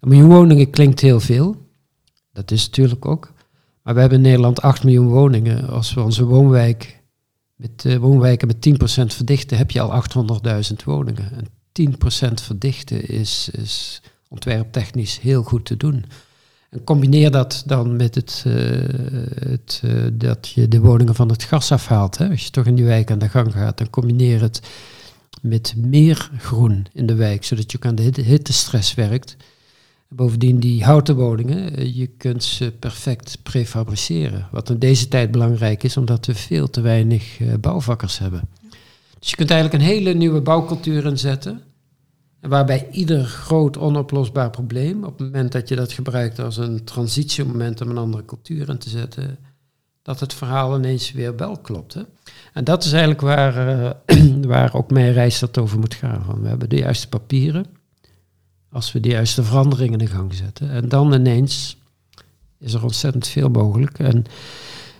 Miljoen woningen klinkt heel veel. Dat is natuurlijk ook. Maar we hebben in Nederland 8 miljoen woningen. Als we onze woonwijk met uh, woonwijken met 10% verdichten, heb je al 800.000 woningen. En 10% verdichten is, is ontwerptechnisch heel goed te doen. En combineer dat dan met het, uh, het uh, dat je de woningen van het gas afhaalt. Hè. Als je toch in die wijk aan de gang gaat, dan combineer het met meer groen in de wijk, zodat je ook aan de hittestress werkt. Bovendien die houten woningen, uh, je kunt ze perfect prefabriceren. Wat in deze tijd belangrijk is, omdat we veel te weinig bouwvakkers hebben. Dus je kunt eigenlijk een hele nieuwe bouwcultuur inzetten. Waarbij ieder groot onoplosbaar probleem, op het moment dat je dat gebruikt als een transitiemoment om een andere cultuur in te zetten, dat het verhaal ineens weer wel klopt. Hè? En dat is eigenlijk waar, uh, waar ook mijn reis dat over moet gaan. Van we hebben de juiste papieren, als we de juiste veranderingen in gang zetten. En dan ineens is er ontzettend veel mogelijk. En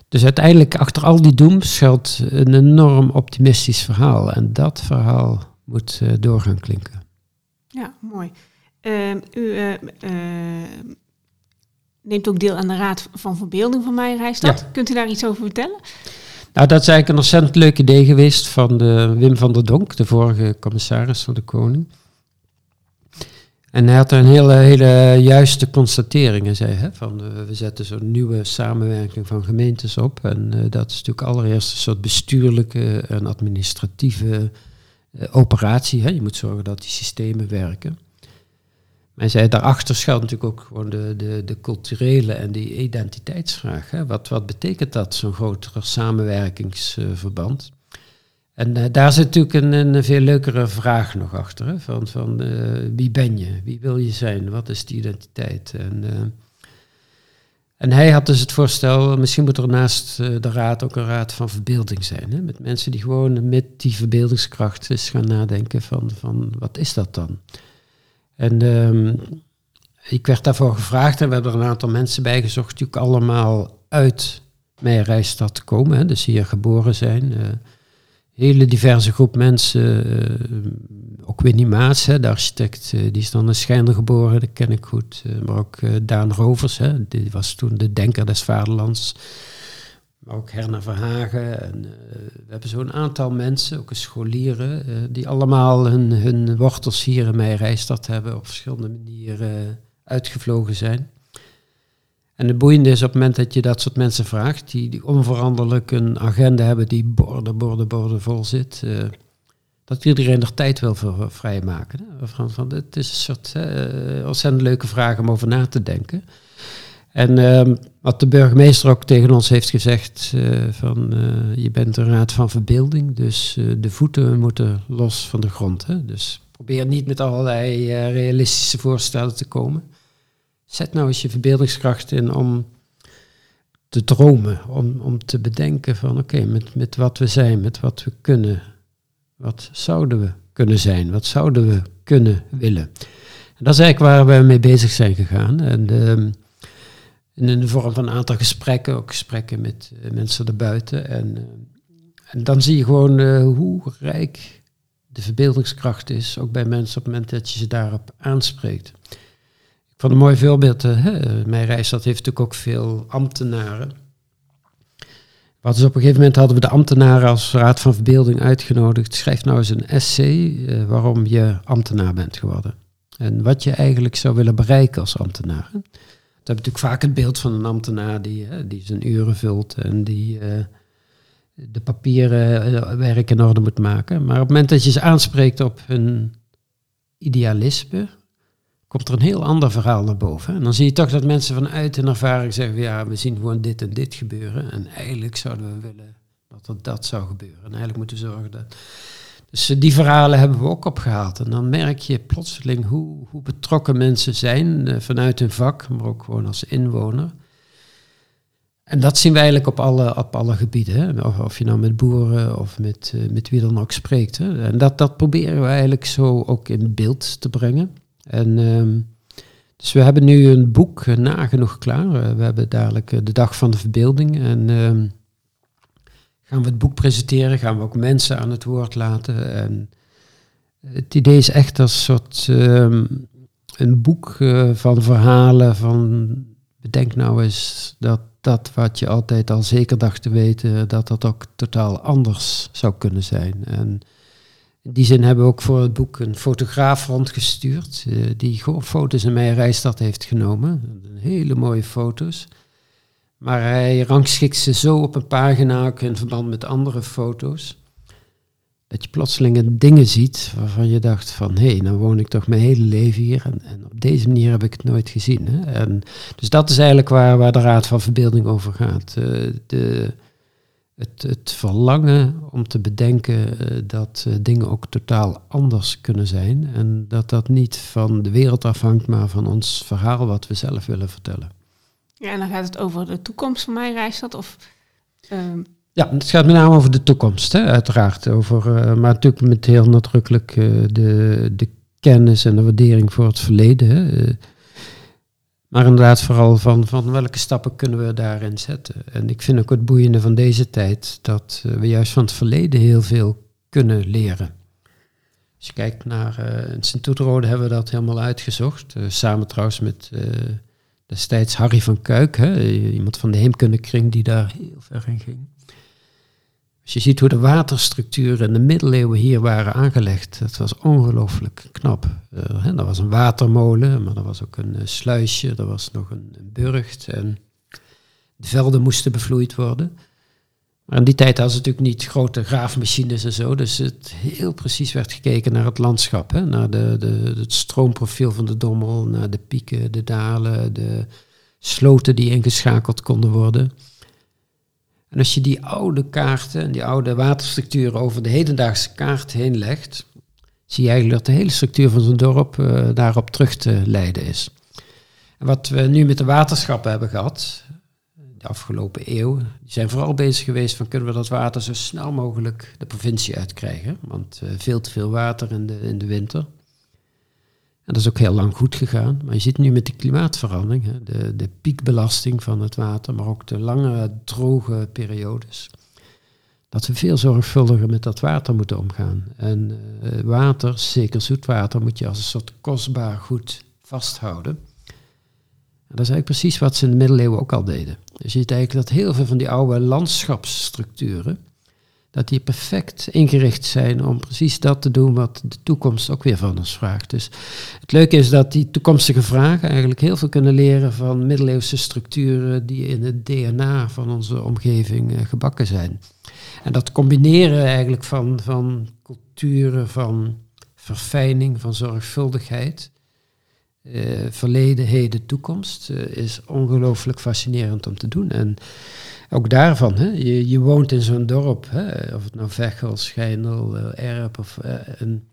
dus uiteindelijk, achter al die dooms schuilt een enorm optimistisch verhaal. En dat verhaal moet uh, door gaan klinken. Ja, mooi. Uh, u uh, neemt ook deel aan de Raad van Verbeelding van Mijn Rijstad. Ja. Kunt u daar iets over vertellen? Nou, dat is eigenlijk een ontzettend leuk idee geweest van de Wim van der Donk, de vorige commissaris van de Koning. En hij had een hele, hele juiste constateringen, zei hij, van uh, we zetten zo'n nieuwe samenwerking van gemeentes op. En uh, dat is natuurlijk allereerst een soort bestuurlijke en administratieve uh, operatie. Hè. Je moet zorgen dat die systemen werken. Maar zei, daarachter schuilt natuurlijk ook gewoon de, de, de culturele en die identiteitsvraag. Hè. Wat, wat betekent dat, zo'n groter samenwerkingsverband? En uh, daar zit natuurlijk een, een, veel leukere vraag nog achter. Hè? Van, van uh, wie ben je? Wie wil je zijn? Wat is die identiteit? En, uh, en hij had dus het voorstel, misschien moet er naast de raad ook een raad van verbeelding zijn. Hè? Met mensen die gewoon met die verbeeldingskracht eens gaan nadenken van, van wat is dat dan? En um, ik werd daarvoor gevraagd en we hebben er een aantal mensen bij gezocht ook allemaal uit mijn reisstad komen. Hè? Dus hier geboren zijn hele diverse groep mensen. Uh, ook Winnie Maas, hè, de architect, uh, die is dan in Schijnder geboren, dat ken ik goed. Uh, maar ook Daan Rovers, hè, die was toen de denker des vaderlands. Maar ook Herna Verhagen. En, we hebben zo'n aantal mensen, ook scholieren, die allemaal hun, hun wortels hier in mijn reisstad hebben, op verschillende manieren uitgevlogen zijn. En het boeiende is op het moment dat je dat soort mensen vraagt, die, onveranderlijk een agenda hebben die borden, borden, borden vol zit, uh, dat iedereen er tijd wil voor vrijmaken. Van, van, het is een soort uh, ontzettend leuke vraag om over na te denken. En uh, wat de burgemeester ook tegen ons heeft gezegd, uh, van je bent een raad van verbeelding, dus de voeten moeten los van de grond. Hè? Dus probeer niet met allerlei realistische voorstellen te komen. Zet nou eens je verbeeldingskracht in om te dromen, om, om te bedenken van oké, met, met wat we zijn, met wat we kunnen, wat zouden we kunnen zijn, wat zouden we kunnen willen. En dat is eigenlijk waar we mee bezig zijn gegaan. En uh, in de vorm van een aantal gesprekken, ook gesprekken met uh, mensen erbuiten. En, uh, en dan zie je gewoon uh, hoe rijk de verbeeldingskracht is, ook bij mensen op het moment dat je ze daarop aanspreekt. Van een mooi voorbeeld, uh, mijn reisstad heeft natuurlijk ook veel ambtenaren. Wat dus op een gegeven moment hadden we de ambtenaren als Raad van Verbeelding uitgenodigd. Schrijf nou eens een essay eh, waarom je ambtenaar bent geworden. En wat je eigenlijk zou willen bereiken als ambtenaar. We hebben natuurlijk vaak het beeld van een ambtenaar die, hè, die zijn uren vult en die eh, de papieren eh, werk in orde moet maken. Maar op het moment dat je ze aanspreekt op hun idealisme, komt er een heel ander verhaal naar boven. En dan zie je toch dat mensen vanuit hun ervaring zeggen, ja, we zien gewoon dit en dit gebeuren. En eigenlijk zouden we willen dat er dat zou gebeuren. En eigenlijk moeten we zorgen dat... Dus eh, die verhalen hebben we ook opgehaald. En dan merk je plotseling hoe, hoe betrokken mensen zijn eh, vanuit hun vak, maar ook gewoon als inwoner. En dat zien we eigenlijk op alle, op alle gebieden. Hè? Of, je nou met boeren of met, uh, met wie dan ook spreekt. Hè? En dat, dat proberen we eigenlijk zo ook in beeld te brengen. En ehm, dus we hebben nu een boek uh, nagenoeg klaar. Uh, we hebben dadelijk uh, de dag van de verbeelding. En ehm, gaan we het boek presenteren, gaan we ook mensen aan het woord laten. En het idee is echt als soort ehm, een boek van verhalen van bedenk nou eens dat dat wat je altijd al zeker dacht te weten, dat dat ook totaal anders zou kunnen zijn. En in die zin hebben we ook voor het boek een fotograaf rondgestuurd, uh, die foto's in mijn reisstad heeft genomen. Hele mooie foto's. Maar hij rangschikt ze zo op een pagina, ook in verband met andere foto's, dat je plotseling dingen ziet waarvan je dacht van, hé, hey, nou woon ik toch mijn hele leven hier en, en, op deze manier heb ik het nooit gezien. Hè? En, dus dat is eigenlijk waar, waar de Raad van Verbeelding over gaat. Uh, de, het, het, verlangen om te bedenken uh, dat uh, dingen ook totaal anders kunnen zijn. En dat dat niet van de wereld afhangt, maar van ons verhaal wat we zelf willen vertellen. Ja, en dan gaat het over de toekomst van mijn reisstad of... Um... Ja, het gaat met name over de toekomst, hè, uiteraard. Over, uh, maar natuurlijk met heel nadrukkelijk de, de kennis en de waardering voor het verleden. Hè. Maar inderdaad vooral van, van welke stappen kunnen we daarin zetten. En ik vind ook het boeiende van deze tijd dat we juist van het verleden heel veel kunnen leren. Als je kijkt naar uh, in Sint-Toeterode hebben we dat helemaal uitgezocht. Uh, samen trouwens met destijds Harry van Kuik, iemand van de heemkundekring die daar heel ver in ging. Als je ziet hoe de waterstructuren in de middeleeuwen hier waren aangelegd, dat was ongelooflijk knap. Uh, hè, dat was een watermolen, maar er was ook een uh, sluisje, er was nog een, een, burcht en de velden moesten bevloeid worden. Maar in die tijd hadden ze natuurlijk niet grote graafmachines en zo, dus het heel precies werd gekeken naar het landschap, hè, naar de, de, het stroomprofiel van de Dommel, naar de pieken, de dalen, de sloten die ingeschakeld konden worden. En als je die oude kaarten en die oude waterstructuren over de hedendaagse kaart heen legt, zie je eigenlijk dat de hele structuur van zo'n dorp uh, daarop terug te leiden is. En wat we nu met de waterschappen hebben gehad, de afgelopen eeuw, die zijn vooral bezig geweest van kunnen we dat water zo snel mogelijk de provincie uitkrijgen. Want uh, veel te veel water in de, in de winter. En dat is ook heel lang goed gegaan. Maar je ziet nu met de klimaatverandering, hè, de, de piekbelasting van het water, maar ook de lange droge periodes, dat we veel zorgvuldiger met dat water moeten omgaan. En uh, water, zeker zoetwater, moet je als een soort kostbaar goed vasthouden. En dat is eigenlijk precies wat ze in de middeleeuwen ook al deden. Dus je ziet eigenlijk dat heel veel van die oude landschapsstructuren, dat die perfect ingericht zijn om precies dat te doen wat de toekomst ook weer van ons vraagt. Dus het leuke is dat die toekomstige vragen eigenlijk heel veel kunnen leren van middeleeuwse structuren die in het DNA van onze omgeving uh, gebakken zijn. En dat combineren eigenlijk van, van culturen, van verfijning, van zorgvuldigheid, uh, verleden, heden, toekomst, uh, is ongelooflijk fascinerend om te doen. En ook daarvan, hè? Je, je woont in zo'n dorp, hè? of het nou Vechel, Schijndel, uh, Erp, of, en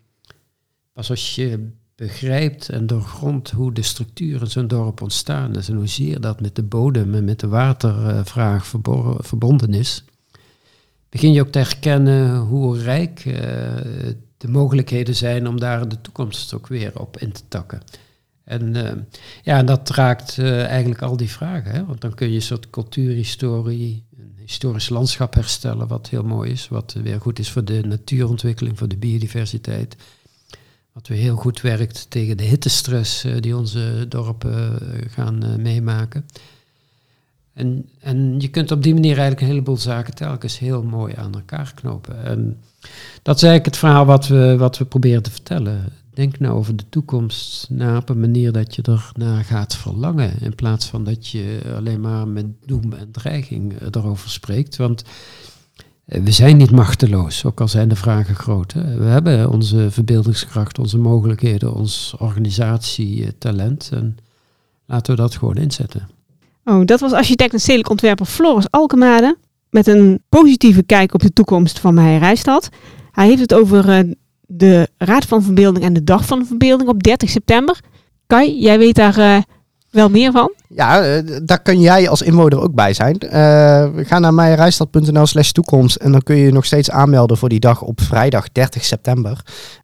pas als je begrijpt en doorgrondt hoe de structuur in zo'n dorp ontstaan is en hoezeer dat met de bodem en met de watervraag verbonden is, begin je ook te herkennen hoe rijk de mogelijkheden zijn om daar de toekomst ook weer op in te takken. En uh, ja, dat raakt uh, eigenlijk al die vragen. Hè? Want dan kun je een soort cultuurhistorie, een historisch landschap herstellen, wat heel mooi is. Wat weer goed is voor de natuurontwikkeling, voor de biodiversiteit. Wat weer heel goed werkt tegen de hittestress uh, die onze dorpen gaan meemaken. En, en je kunt op die manier eigenlijk een heleboel zaken telkens heel mooi aan elkaar knopen. En dat is eigenlijk het verhaal wat we, wat we proberen te vertellen. Denk nou over de toekomst na op een manier dat je ernaar gaat verlangen. In plaats van dat je alleen maar met doem en dreiging erover spreekt. Want eh, we zijn niet machteloos, ook al zijn de vragen groot. Hè. We hebben onze verbeeldingskracht, onze mogelijkheden, ons organisatietalent. En laten we dat gewoon inzetten. Oh, dat was architect en stedelijk ontwerper Floris Alkemade. Met een positieve kijk op de toekomst van Meijer Rijstad. Hij heeft het over uh, de Raad van Verbeelding en de Dag van Verbeelding op 30 september. Kai, jij weet daar uh, wel meer van? Ja, uh, daar kun jij als inwoner ook bij zijn. ga naar meijerijstad.nl slash toekomst en dan kun je je nog steeds aanmelden voor die dag op vrijdag 30 september.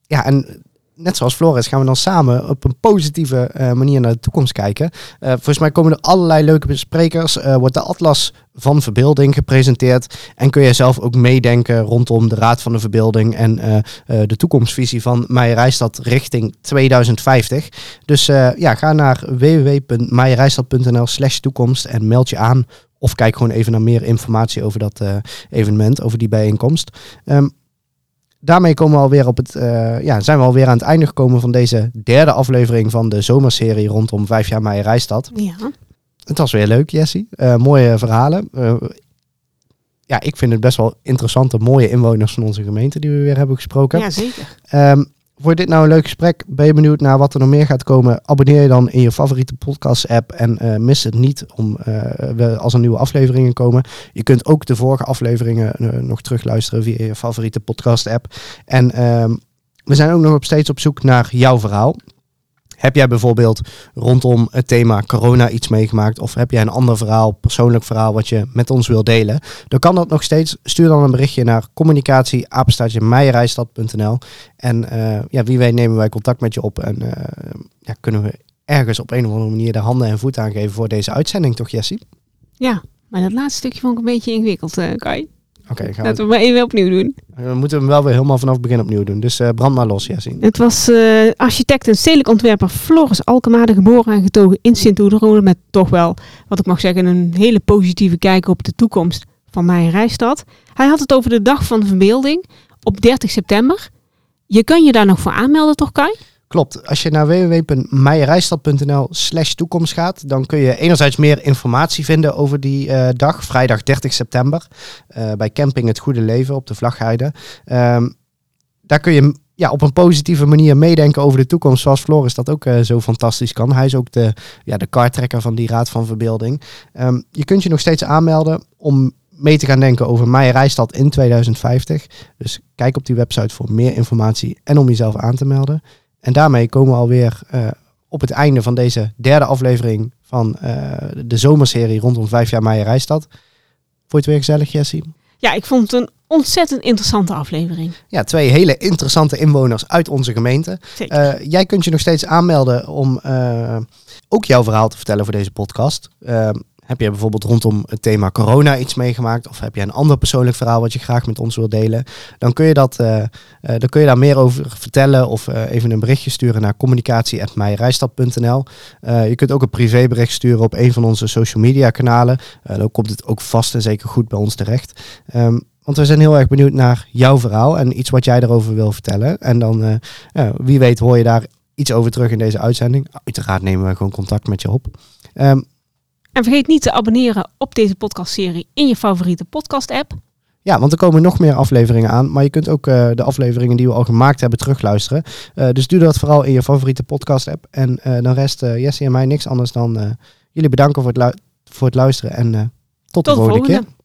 Ja, en net zoals Flores, gaan we dan samen op een positieve uh, manier naar de toekomst kijken. Uh, volgens mij komen er allerlei leuke sprekers. Uh, wordt de Atlas van Verbeelding gepresenteerd. En kun je zelf ook meedenken rondom de Raad van de Verbeelding en de toekomstvisie van Meijerijstad richting 2050. Dus ja, ga naar www.meijerijstad.nl slash toekomst en meld je aan. Of kijk gewoon even naar meer informatie over dat evenement, over die bijeenkomst. Um, daarmee komen we alweer op het, uh, ja, zijn we alweer aan het einde gekomen van deze derde aflevering van de zomerserie rondom vijf jaar Meijer Rijstad. Ja. Het was weer leuk, Jessie. Uh, mooie verhalen. Uh, ja, ik vind het best wel interessante, mooie inwoners van onze gemeente die we weer hebben gesproken. Ja, zeker. Um, Vond dit nou een leuk gesprek? Ben je benieuwd naar wat er nog meer gaat komen? Abonneer je dan in je favoriete podcast-app en uh, mis het niet om, uh, als er nieuwe afleveringen komen. Je kunt ook de vorige afleveringen uh, nog terugluisteren via je favoriete podcast-app. En ehm, we zijn ook nog steeds op zoek naar jouw verhaal. Heb jij bijvoorbeeld rondom het thema corona iets meegemaakt? Of heb jij een ander verhaal, persoonlijk verhaal, wat je met ons wil delen? Dan kan dat nog steeds. Stuur dan een berichtje naar communicatie En uh, ja, wie weet nemen wij contact met je op en uh, ja, kunnen we ergens op een of andere manier de handen en voeten aangeven voor deze uitzending, toch Jessie? Ja, maar dat laatste stukje vond ik een beetje ingewikkeld, uh, Kai. Oké, okay, Laten we maar even opnieuw doen. We moeten hem wel weer helemaal vanaf het begin opnieuw doen. Dus uh, brand maar los, Jessie. Het was uh, architect en stedelijk ontwerper Floris Alkemade, geboren en getogen in Sint-Oederode. Met toch wel, wat ik mag zeggen, een hele positieve kijk op de toekomst van mijn reisstad. Hij had het over de Dag van de Verbeelding op 30 september. Je kan je daar nog voor aanmelden, toch Kai? Klopt. Als je naar www.meijerijstad.nl slash toekomst gaat, dan kun je enerzijds meer informatie vinden over die uh, dag, vrijdag 30 september, uh, bij Camping Het Goede Leven op de Vlagheide. Um, daar kun je ja, op een positieve manier meedenken over de toekomst, zoals Floris dat ook uh, zo fantastisch kan. Hij is ook de, ja, de kartrekker van die Raad van Verbeelding. Um, je kunt je nog steeds aanmelden om mee te gaan denken over Meijerijstad in 2050. Dus kijk op die website voor meer informatie en om jezelf aan te melden. En daarmee komen we alweer uh, op het einde van deze derde aflevering van uh, de zomerserie rondom vijf jaar Meijerijstad. Vond je het weer gezellig, Jessie? Ja, ik vond het een ontzettend interessante aflevering. Ja, twee hele interessante inwoners uit onze gemeente. Uh, jij kunt je nog steeds aanmelden om ook jouw verhaal te vertellen voor deze podcast. Heb je bijvoorbeeld rondom het thema corona iets meegemaakt? Of heb je een ander persoonlijk verhaal wat je graag met ons wilt delen? Dan kun je, dat, uh, uh, dan kun je daar meer over vertellen of uh, even een berichtje sturen naar communicatie.mijrijstad.nl. je kunt ook een privébericht sturen op een van onze social media kanalen. dan komt het ook vast en zeker goed bij ons terecht. Um, want we zijn heel erg benieuwd naar jouw verhaal en iets wat jij erover wil vertellen. En dan, wie weet, hoor je daar iets over terug in deze uitzending. Uiteraard nemen we gewoon contact met je op. Um, en vergeet niet te abonneren op deze podcastserie in je favoriete podcast-app. Ja, want er komen nog meer afleveringen aan. Maar je kunt ook uh, de afleveringen die we al gemaakt hebben terugluisteren. Uh, dus doe dat vooral in je favoriete podcast-app. En uh, dan rest Jesse en mij niks anders dan jullie bedanken voor het, voor het luisteren. En tot, tot de volgende, volgende keer.